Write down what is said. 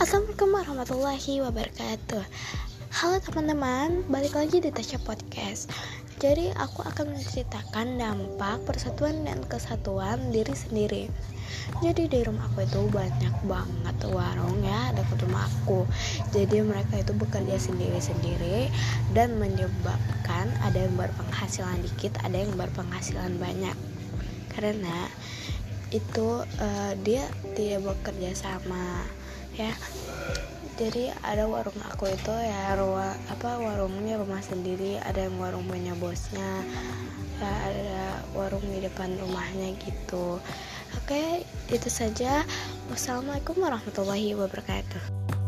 Assalamualaikum warahmatullahi wabarakatuh. Halo teman-teman, balik lagi di Tasya Podcast. Jadi aku akan menceritakan dampak persatuan dan kesatuan diri sendiri. Jadi di rumah aku itu banyak banget warung ya dekat rumah aku. Jadi mereka itu bekerja sendiri-sendiri Dan menyebabkan ada yang berpenghasilan dikit, ada yang berpenghasilan banyak. Karena itu uh, dia tidak bekerja sama ya. Jadi ada warung aku itu ya ruang apa warungnya rumah sendiri ada yang warung punya bosnya ya ada warung di depan rumahnya gitu. Oke itu saja. Wassalamualaikum warahmatullahi wabarakatuh